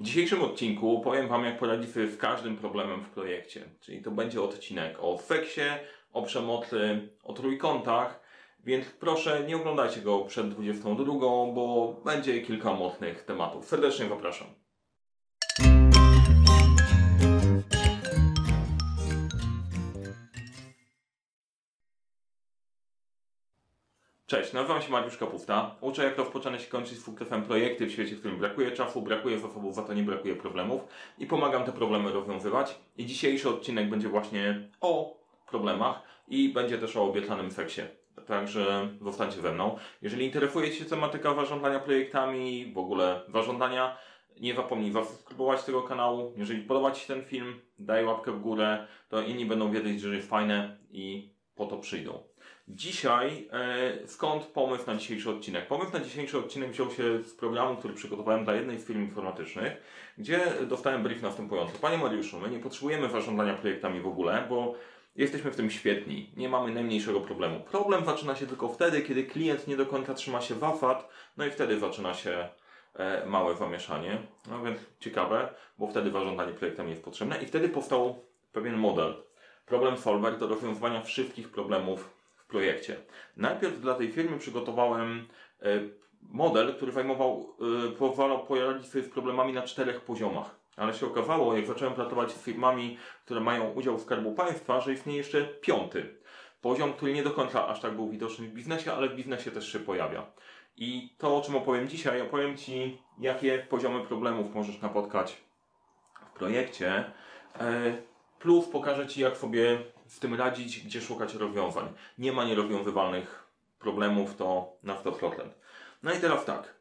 W dzisiejszym odcinku powiem Wam, jak poradzić sobie z każdym problemem w projekcie. Czyli to będzie odcinek o feksie, o przemocy, o trójkątach, więc proszę nie oglądajcie go przed 22, bo będzie kilka mocnych tematów. Serdecznie zapraszam. Cześć, nazywam się Mariusz Kapufta. Uczę jak rozpoczynać i kończyć z sukcesem projekty w świecie, w którym brakuje czasu, brakuje zasobów, za to nie brakuje problemów i pomagam te problemy rozwiązywać. I dzisiejszy odcinek będzie właśnie o problemach i będzie też o obiecanym seksie. Także zostańcie ze mną. Jeżeli interesuje się tematyka zarządzania projektami, w ogóle zarządzania, nie zapomnij zasubskrybować tego kanału. Jeżeli podoba Ci się ten film, daj łapkę w górę, to inni będą wiedzieć, że jest fajne i po to przyjdą. Dzisiaj, e, skąd pomysł na dzisiejszy odcinek? Pomysł na dzisiejszy odcinek wziął się z programu, który przygotowałem dla jednej z firm informatycznych, gdzie dostałem brief następujący. Panie Mariuszu, my nie potrzebujemy zarządzania projektami w ogóle, bo jesteśmy w tym świetni. Nie mamy najmniejszego problemu. Problem zaczyna się tylko wtedy, kiedy klient nie do końca trzyma się wafat, no i wtedy zaczyna się e, małe zamieszanie. No więc ciekawe, bo wtedy zarządzanie projektami jest potrzebne i wtedy powstał pewien model. Problem solver do rozwiązywania wszystkich problemów projekcie. Najpierw dla tej firmy przygotowałem e, model, który zajmował, e, pozwalał poradzić sobie z problemami na czterech poziomach. Ale się okazało, jak zacząłem pracować z firmami, które mają udział w Skarbu Państwa, że istnieje jeszcze piąty poziom, który nie do końca aż tak był widoczny w biznesie, ale w biznesie też się pojawia. I to, o czym opowiem dzisiaj, opowiem Ci, jakie poziomy problemów możesz napotkać w projekcie, e, plus pokażę Ci, jak sobie z tym radzić, gdzie szukać rozwiązań. Nie ma nierozwiązywalnych problemów, to na 100%. No i teraz tak.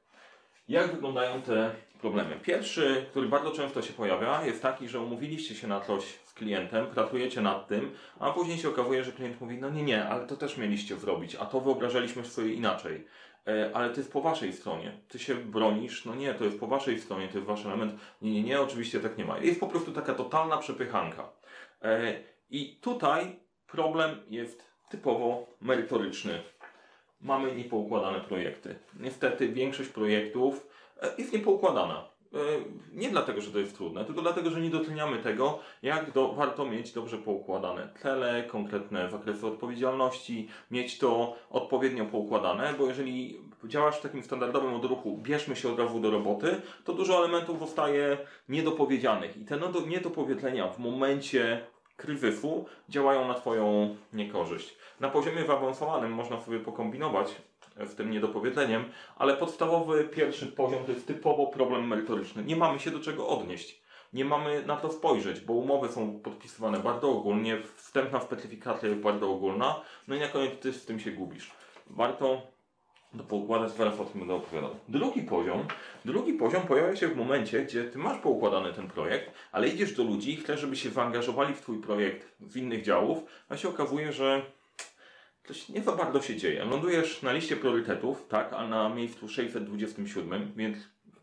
Jak wyglądają te problemy? Pierwszy, który bardzo często się pojawia, jest taki, że umówiliście się na coś z klientem, pracujecie nad tym, a później się okazuje, że klient mówi, no nie, nie, ale to też mieliście zrobić, a to wyobrażaliśmy sobie inaczej. E, ale to jest po waszej stronie. Ty się bronisz, no nie, to jest po waszej stronie, to jest wasz element. Nie, nie, nie, oczywiście tak nie ma. Jest po prostu taka totalna przepychanka. I tutaj problem jest typowo merytoryczny. Mamy niepoukładane projekty. Niestety większość projektów e, jest niepoukładana. E, nie dlatego, że to jest trudne, tylko dlatego, że nie doceniamy tego, jak do, warto mieć dobrze poukładane cele, konkretne zakresy odpowiedzialności, mieć to odpowiednio poukładane, bo jeżeli działasz w takim standardowym odruchu, bierzmy się od razu do roboty, to dużo elementów zostaje niedopowiedzianych i te niedopowiedzenia w momencie kryzysu działają na Twoją niekorzyść. Na poziomie zaawansowanym można sobie pokombinować z tym niedopowiedzeniem, ale podstawowy pierwszy poziom to jest typowo problem merytoryczny. Nie mamy się do czego odnieść. Nie mamy na to spojrzeć, bo umowy są podpisywane bardzo ogólnie, wstępna specyfikacja jest bardzo ogólna, no i na koniec Ty z tym się gubisz. Warto do poukładać, zaraz o będę opowiadał. Drugi poziom, drugi poziom pojawia się w momencie, gdzie ty masz poukładany ten projekt, ale idziesz do ludzi i chcesz, żeby się zaangażowali w twój projekt z innych działów, a się okazuje, że coś nie za bardzo się dzieje. Lądujesz na liście priorytetów, tak, a na miejscu 627, więc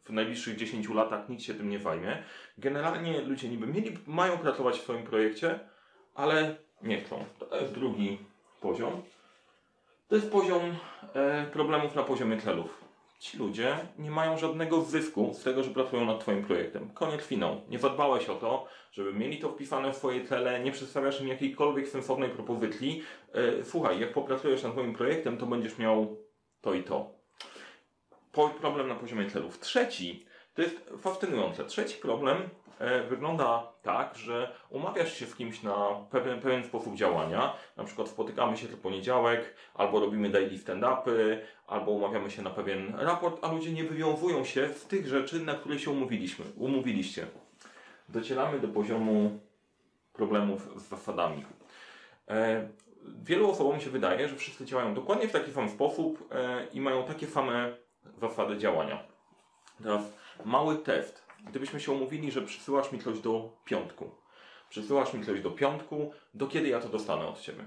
w najbliższych 10 latach nikt się tym nie zajmie. Generalnie ludzie niby mieli, mają pracować w swoim projekcie, ale nie chcą. To jest drugi poziom. To jest poziom e, problemów na poziomie celów. Ci ludzie nie mają żadnego zysku z tego, że pracują nad Twoim projektem. Koniec finał. Nie zadbałeś o to, żeby mieli to wpisane w swoje cele, nie przedstawiasz im jakiejkolwiek sensownej propozycji. E, słuchaj, jak popracujesz nad Twoim projektem, to będziesz miał to i to. Po, problem na poziomie celów. Trzeci, to jest fascynujące. Trzeci problem wygląda tak, że umawiasz się z kimś na pewien, pewien sposób działania, na przykład spotykamy się co poniedziałek, albo robimy daily stand-upy, albo umawiamy się na pewien raport, a ludzie nie wywiązują się z tych rzeczy, na które się umówiliśmy, umówiliście. Docieramy do poziomu problemów z zasadami. E, wielu osobom się wydaje, że wszyscy działają dokładnie w taki sam sposób e, i mają takie same zasady działania. Teraz mały test gdybyśmy się umówili, że przysyłasz mi coś do piątku. Przysyłasz mi coś do piątku, do kiedy ja to dostanę od Ciebie?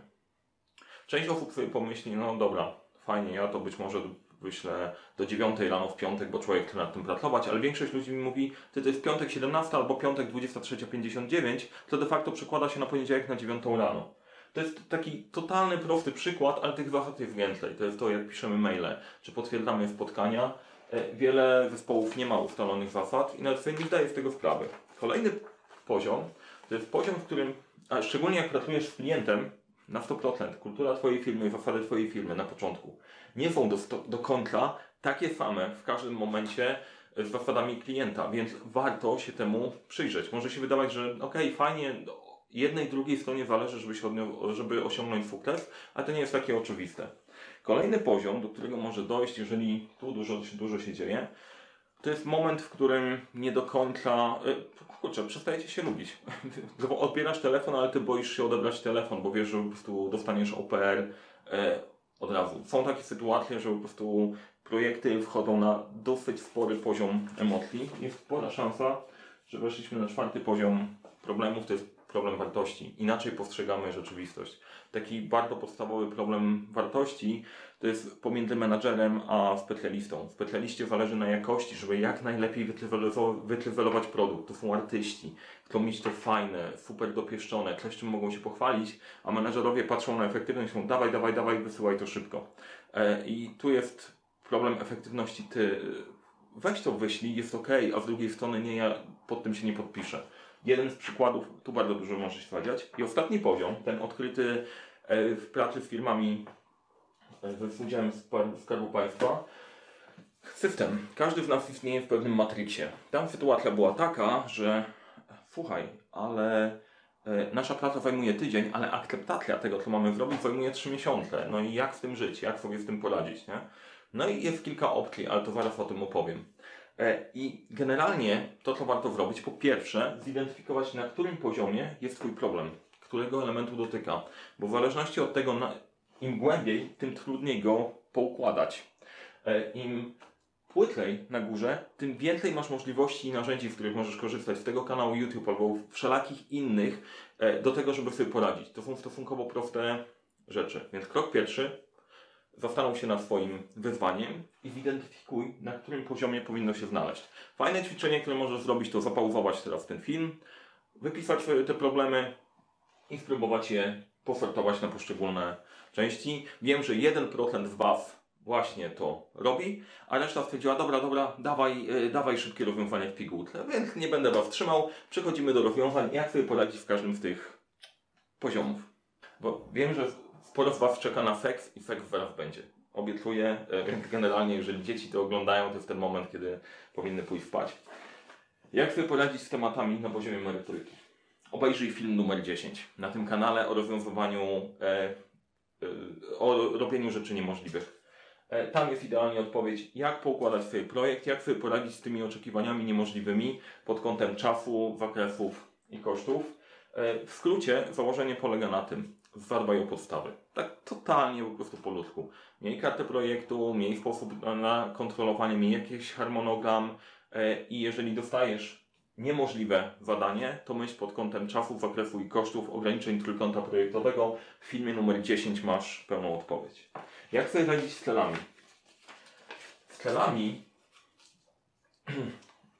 Część osób sobie pomyśli, no dobra, fajnie, ja to być może wyślę do 9 rano w piątek, bo człowiek chce nad tym pracować, ale większość ludzi mi mówi, ty to jest piątek 17 albo piątek 23.59, to de facto przekłada się na poniedziałek na 9 rano. To jest taki totalny, prosty przykład, ale tych zasad jest więcej. To jest to, jak piszemy maile, czy potwierdzamy spotkania, Wiele zespołów nie ma ustalonych zasad i nawet sobie nie zdaje z tego sprawy. Kolejny poziom to jest poziom, w którym, a szczególnie jak pracujesz z klientem, na 100%, kultura Twojej firmy, zasady Twojej firmy na początku nie są do, do kontra takie same w każdym momencie z zasadami klienta, więc warto się temu przyjrzeć. Może się wydawać, że okej, fajnie, jednej, drugiej stronie zależy, żeby, się żeby osiągnąć sukces, ale to nie jest takie oczywiste. Kolejny poziom, do którego może dojść, jeżeli tu dużo, dużo się dzieje, to jest moment, w którym nie do końca. y, Kurczę, przestajecie się lubić. Odbierasz telefon, ale ty boisz się odebrać telefon, bo wiesz, że po prostu dostaniesz OPR y, od razu. Są takie sytuacje, że po prostu projekty wchodzą na dosyć spory poziom emocji. Jest spora szansa, że weszliśmy na czwarty poziom problemów, to jest problem wartości. Inaczej postrzegamy rzeczywistość. Taki bardzo podstawowy problem wartości to jest pomiędzy menadżerem a specjalistą. Specjaliście zależy na jakości, żeby jak najlepiej wytrywelować produkt. To są artyści, chcą mieć to fajne, super dopieszczone, coś czym mogą się pochwalić, a menadżerowie patrzą na efektywność mówią dawaj, dawaj, dawaj, wysyłaj to szybko. E, I tu jest problem efektywności. Ty weź to wyślij, jest ok, a z drugiej strony nie, ja pod tym się nie podpiszę. Jeden z przykładów, tu bardzo dużo może się zadziać. I ostatni poziom, ten odkryty e, w pracy z firmami e, z udziałem Skarbu Państwa. System. Każdy z nas istnieje w pewnym matriksie. Tam sytuacja była taka, że słuchaj, ale e, nasza praca zajmuje tydzień, ale akceptacja tego, co mamy zrobić, zajmuje trzy miesiące. No i jak z tym żyć? Jak sobie z tym poradzić, nie? No i jest kilka opcji, ale to zaraz o tym opowiem. E, I generalnie to, co warto zrobić, po pierwsze, zidentyfikować, na którym poziomie jest Twój problem, którego elementu dotyka. Bo w zależności od tego, im głębiej, tym trudniej go poukładać. E, Im płytlej na górze, tym więcej masz możliwości i narzędzi, z których możesz korzystać z tego kanału YouTube albo wszelakich innych e, do tego, żeby sobie poradzić. To są stosunkowo proste rzeczy. Więc krok pierwszy, zastanów się nad swoim wyzwaniem i zidentyfikuj, na którym poziomie powinno się znaleźć. Fajne ćwiczenie, które możesz zrobić, to zapauzować teraz ten film, wypisać te problemy i spróbować je posortować na poszczególne części. Wiem, że 1% z Was właśnie to robi, a reszta stwierdziła, dobra, dobra, dawaj, yy, dawaj szybkie rozwiązania w pigułce, więc nie będę Was trzymał. Przechodzimy do rozwiązań, jak sobie poradzić w każdym z tych poziomów. Bo wiem, że sporo z Was czeka na seks i seks zaraz będzie. Obiecuję, e, generalnie jeżeli dzieci to oglądają, to jest ten moment, kiedy powinny pójść spać. Jak sobie poradzić z tematami na poziomie merytoryki? Obejrzyj film numer 10 na tym kanale o rozwiązywaniu, e, e, o robieniu rzeczy niemożliwych. E, Tam jest idealnie odpowiedź, jak poukładać swój projekt, jak sobie poradzić z tymi oczekiwaniami niemożliwymi pod kątem czasu, zakresów i kosztów. E, W skrócie, założenie polega na tym, zadbaj o podstawy. Tak totalnie po prostu po ludzku. Miej kartę projektu, miej sposób na- kontrolowanie, miej jakiś harmonogram e, i jeżeli dostajesz niemożliwe zadanie, to myśl pod kątem czasu, zakresu i kosztów ograniczeń trójkąta projektowego. W filmie numer 10 masz pełną odpowiedź. Jak sobie radzić z celami? Z celami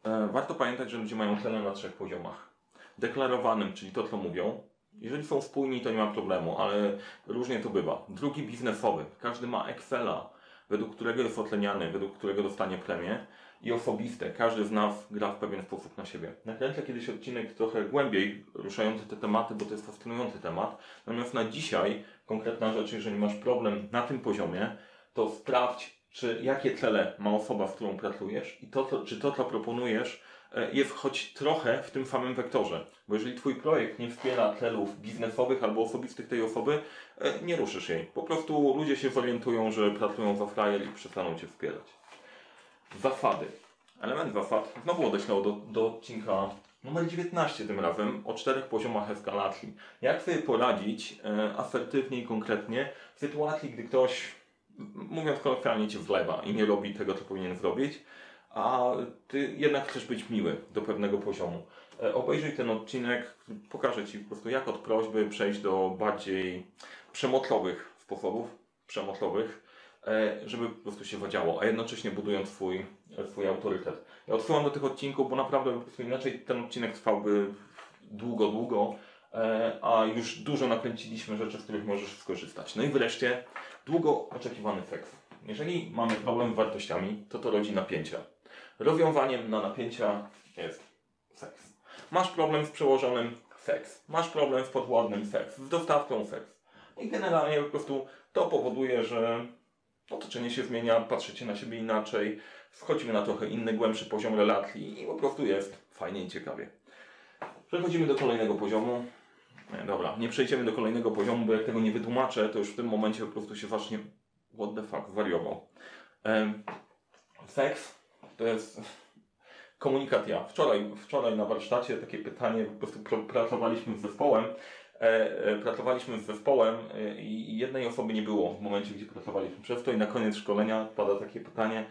e, warto pamiętać, że ludzie mają cele na trzech poziomach. Deklarowanym, czyli to, co mówią. Jeżeli są spójni, to nie ma problemu, ale różnie to bywa. Drugi biznesowy. Każdy ma Excela, według którego jest oceniany, według którego dostanie premię. I osobiste. Każdy z nas gra w pewien sposób na siebie. Nakręcę kiedyś odcinek trochę głębiej ruszający te tematy, bo to jest fascynujący temat. Natomiast na dzisiaj konkretna rzecz, jeżeli masz problem na tym poziomie, to sprawdź, czy jakie cele ma osoba, z którą pracujesz i to, co, czy to, co proponujesz, jest choć trochę w tym samym wektorze. Bo jeżeli Twój projekt nie wspiera celów biznesowych albo osobistych tej osoby, e, nie ruszysz jej. Po prostu ludzie się zorientują, że pracują za frajer i przestaną Cię wspierać. Zasady. Element zasad znowu odeślał do, do odcinka numer 19 tym razem o czterech poziomach eskalacji. Jak sobie poradzić e, asertywnie i konkretnie w sytuacji, gdy ktoś, mówiąc kolokwialnie, cię wlewa i nie robi tego, co powinien zrobić, a ty jednak chcesz być miły do pewnego poziomu. E, obejrzyj ten odcinek, pokażę ci po prostu jak od prośby przejść do bardziej przemocowych sposobów, przemocowych, e, żeby po prostu się wadziało, a jednocześnie budując swój, swój autorytet. Ja odsyłam do tych odcinków, bo naprawdę po prostu inaczej ten odcinek trwałby długo, długo, e, a już dużo nakręciliśmy rzeczy, z których możesz skorzystać. No i wreszcie długo oczekiwany seks. Jeżeli mamy problem z wartościami, to to rodzi napięcia. Rozwiązaniem na napięcia jest seks. Masz problem z przełożonym seks. Masz problem z podwładnym seks. Z dostawcą seks. I generalnie po prostu to powoduje, że otoczenie się zmienia, patrzycie na siebie inaczej, wchodzimy na trochę inny, głębszy poziom relacji i po prostu jest fajnie i ciekawie. Przechodzimy do kolejnego poziomu. Nie, dobra, nie przejdziemy do kolejnego poziomu, bo jak tego nie wytłumaczę, to już w tym momencie po prostu się właśnie what the fuck, wariował. Em, seks to jest komunikat ja. Wczoraj, wczoraj na warsztacie takie pytanie, po prostu pr- pracowaliśmy z zespołem, e, e, pracowaliśmy z zespołem e, i jednej osoby nie było w momencie, gdzie pracowaliśmy przez to i na koniec szkolenia pada takie pytanie,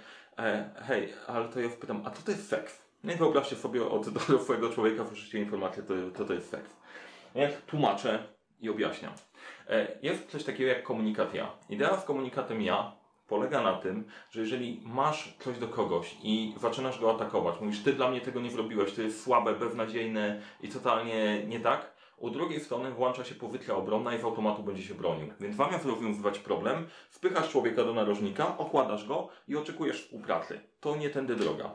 hej, ale to ja pytam, a co to jest seks? I wyobraźcie sobie od dorosłego człowieka wrzucicie informację, to, to to jest seks. Ja tłumaczę i objaśniam. Jest coś takiego jak komunikat ja. Idea z komunikatem ja polega na tym, że jeżeli masz coś do kogoś i zaczynasz go atakować, mówisz, ty dla mnie tego nie zrobiłeś, to jest słabe, beznadziejne i totalnie nie tak, u drugiej strony włącza się pozycja obronna i z automatu będzie się bronił. Więc zamiast rozwiązywać problem, spychasz człowieka do narożnika, okładasz go i oczekujesz współpracy. To nie tędy droga.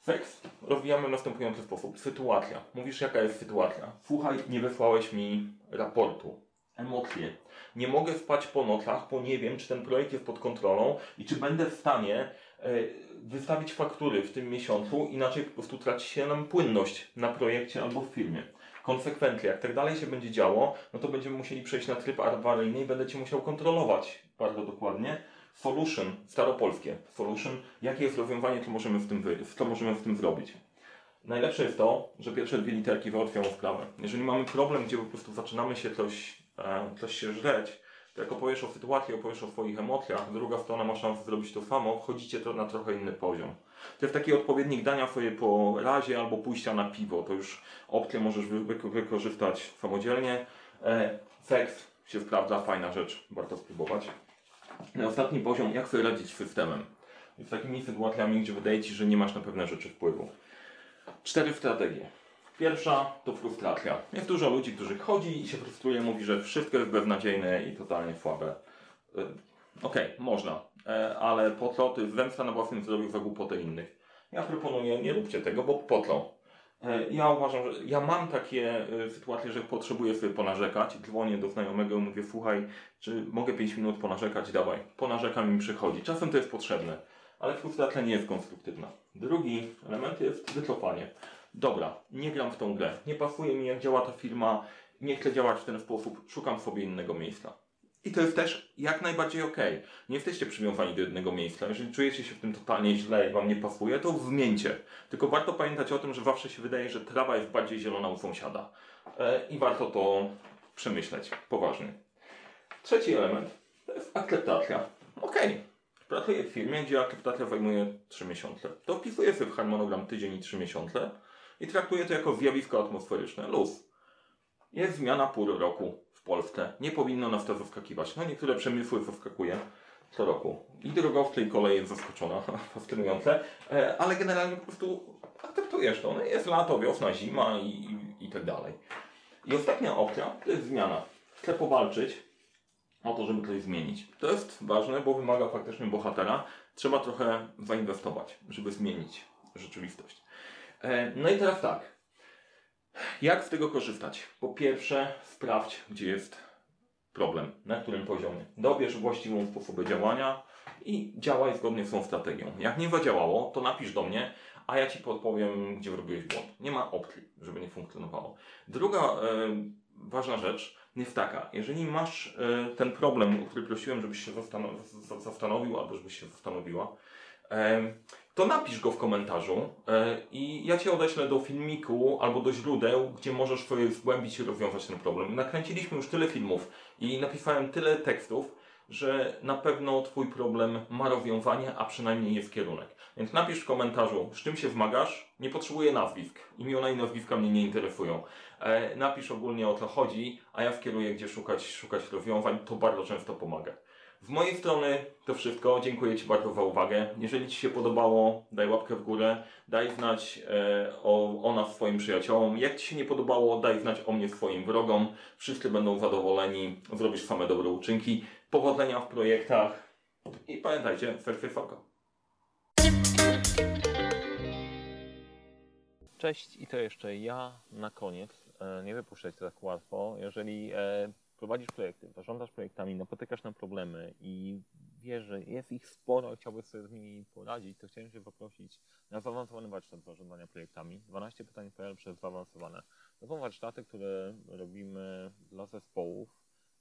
Seks rozwijamy w następujący sposób. Sytuacja. Mówisz, jaka jest sytuacja. Słuchaj, nie wysłałeś mi raportu. Emocje. Nie mogę spać po nocach, bo nie wiem, czy ten projekt jest pod kontrolą i czy będę w stanie e, wystawić faktury w tym miesiącu, inaczej po prostu traci się nam płynność na projekcie albo w firmie. Konsekwencje, jak tak dalej się będzie działo, no to będziemy musieli przejść na tryb awaryjny i będę Cię musiał kontrolować bardzo dokładnie. Solution, staropolskie. Solution, jakie jest rozwiązanie, co możemy w tym, wy, co możemy w tym zrobić. Najlepsze jest to, że pierwsze dwie literki załatwiają sprawę. Jeżeli mamy problem, gdzie po prostu zaczynamy się coś, coś się żreć, to jak opowiesz o sytuacji, opowiesz o swoich emocjach, druga strona ma szansę zrobić to samo, wchodzicie to na trochę inny poziom. To jest taki odpowiednik dania sobie po razie albo pójścia na piwo. To już opcję możesz wy, wy, wykorzystać samodzielnie. E, seks się sprawdza, fajna rzecz, warto spróbować. Na ostatni poziom, jak sobie radzić z systemem. Z takimi sytuacjami, gdzie wydaje Ci, że nie masz na pewne rzeczy wpływu. Cztery strategie. Pierwsza to frustracja. Jest dużo ludzi, którzy chodzi i się frustruje, mówi, że wszystko jest beznadziejne i totalnie słabe. Y, Okej, można, e, ale po co ty zemsta na własnym zdrowiu za głupotę innych? Ja proponuję, nie róbcie tego, bo po co? E, Ja uważam, że ja mam takie sytuacje, że potrzebuję sobie ponarzekać. Dzwonię do znajomego i mówię, słuchaj, czy mogę 5 minut ponarzekać? Dawaj. Ponarzekam i mi przychodzi. Czasem to jest potrzebne, ale frustracja nie jest konstruktywna. Drugi element jest wycofanie. Dobra, nie gram w tą grę. Nie pasuje mi, jak działa ta firma. Nie chcę działać w ten sposób. Szukam sobie innego miejsca. I to jest też jak najbardziej okej. Nie jesteście przywiązani do jednego miejsca. Jeżeli czujecie się w tym totalnie źle i wam nie pasuje, to zmieńcie. Tylko warto pamiętać o tym, że zawsze się wydaje, że trawa jest bardziej zielona u sąsiada. E, I warto to przemyśleć poważnie. Trzeci element to jest akceptacja. Okej, pracuję w firmie, gdzie akceptacja zajmuje 3 miesiące. To wpisuję sobie w harmonogram tydzień i 3 miesiące i traktuję to jako zjawisko atmosferyczne. Luz. Jest zmiana pół roku w Polsce. Nie powinno nas to zaskakiwać. No niektóre przemysły zaskakuje co roku. I drogowce i kolej jest zaskoczona, fascynujące, e, ale generalnie po prostu akceptujesz to. No jest lato, wiosna, zima i, i, i tak dalej. I ostatnia opcja to jest zmiana. Chcę powalczyć o to, żeby coś zmienić. To jest ważne, bo wymaga faktycznie bohatera. Trzeba trochę zainwestować, żeby zmienić rzeczywistość. E, No i teraz tak. Jak z tego korzystać? Po pierwsze, sprawdź, gdzie jest problem, na którym poziomie. Dobierz właściwą sposobę działania i działaj zgodnie z tą strategią. Jak nie zadziałało, to napisz do mnie, a ja Ci podpowiem, gdzie zrobiłeś błąd. Nie ma opcji, żeby nie funkcjonowało. Druga e, ważna rzecz jest taka, jeżeli masz e, ten problem, o który prosiłem, żebyś się zastanowił, zastanowił albo żebyś się zastanowiła, to napisz go w komentarzu e, i ja Cię odeślę do filmiku albo do źródeł, gdzie możesz zgłębić i rozwiązać ten problem. Nakręciliśmy już tyle filmów i napisałem tyle tekstów, że na pewno Twój problem ma rozwiązanie, a przynajmniej jest kierunek. Więc napisz w komentarzu, z czym się zmagasz. Nie potrzebuję nazwisk. Imiona i nazwiska mnie nie interesują. E, napisz ogólnie o co chodzi, a ja skieruję, gdzie szukać, szukać rozwiązań. To bardzo często pomaga. Z mojej strony to wszystko. Dziękuję Ci bardzo za uwagę. Jeżeli Ci się podobało, daj łapkę w górę, daj znać e, o, o nas swoim przyjaciołom. Jak Ci się nie podobało, daj znać o mnie swoim wrogom. Wszyscy będą zadowoleni, zrobisz same dobre uczynki. Powodzenia w projektach I pamiętajcie, fair, foko. Cześć i to jeszcze ja na koniec. E, Nie wypuszczać to tak łatwo. Jeżeli e, prowadzisz projekty, zarządzasz projektami, napotykasz na problemy i wiesz, że jest ich sporo chciałbyś sobie z nimi poradzić, to chciałem Cię poprosić na zaawansowany warsztat zarządzania projektami. 12 pytań.pl przez zaawansowane. To są warsztaty, które robimy dla zespołów,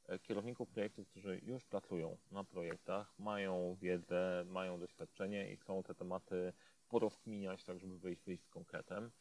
e, kierowników projektów, którzy już pracują na projektach, mają wiedzę, mają doświadczenie i chcą te tematy porozkminiać, tak żeby wyjść, wyjść z konkretem.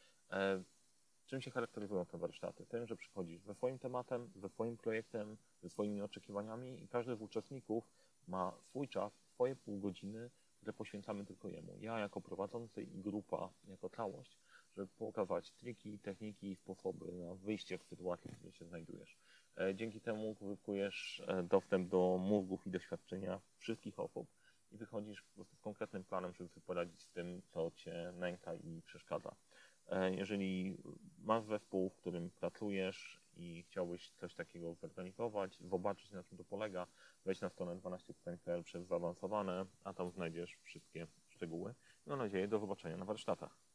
Czym się charakteryzują te warsztaty? Tym, że przychodzisz ze swoim tematem, ze swoim projektem, ze swoimi oczekiwaniami i każdy z uczestników ma swój czas, swoje pół godziny, które poświęcamy tylko jemu. Ja jako prowadzący i grupa jako całość, żeby pokazać triki, techniki i sposoby na wyjście z sytuacji, w której się znajdujesz. E, Dzięki temu uzyskujesz e, dostęp do mózgów i doświadczenia wszystkich osób i wychodzisz po prostu z konkretnym planem, żeby sobie poradzić z tym, co Cię nęka i przeszkadza. E, Jeżeli masz zespół, w którym pracujesz i chciałbyś coś takiego zorganizować, zobaczyć na czym to polega, wejdź na stronę 12pytań.pl przez zaawansowane, a tam znajdziesz wszystkie szczegóły. Mam nadzieję do zobaczenia na warsztatach.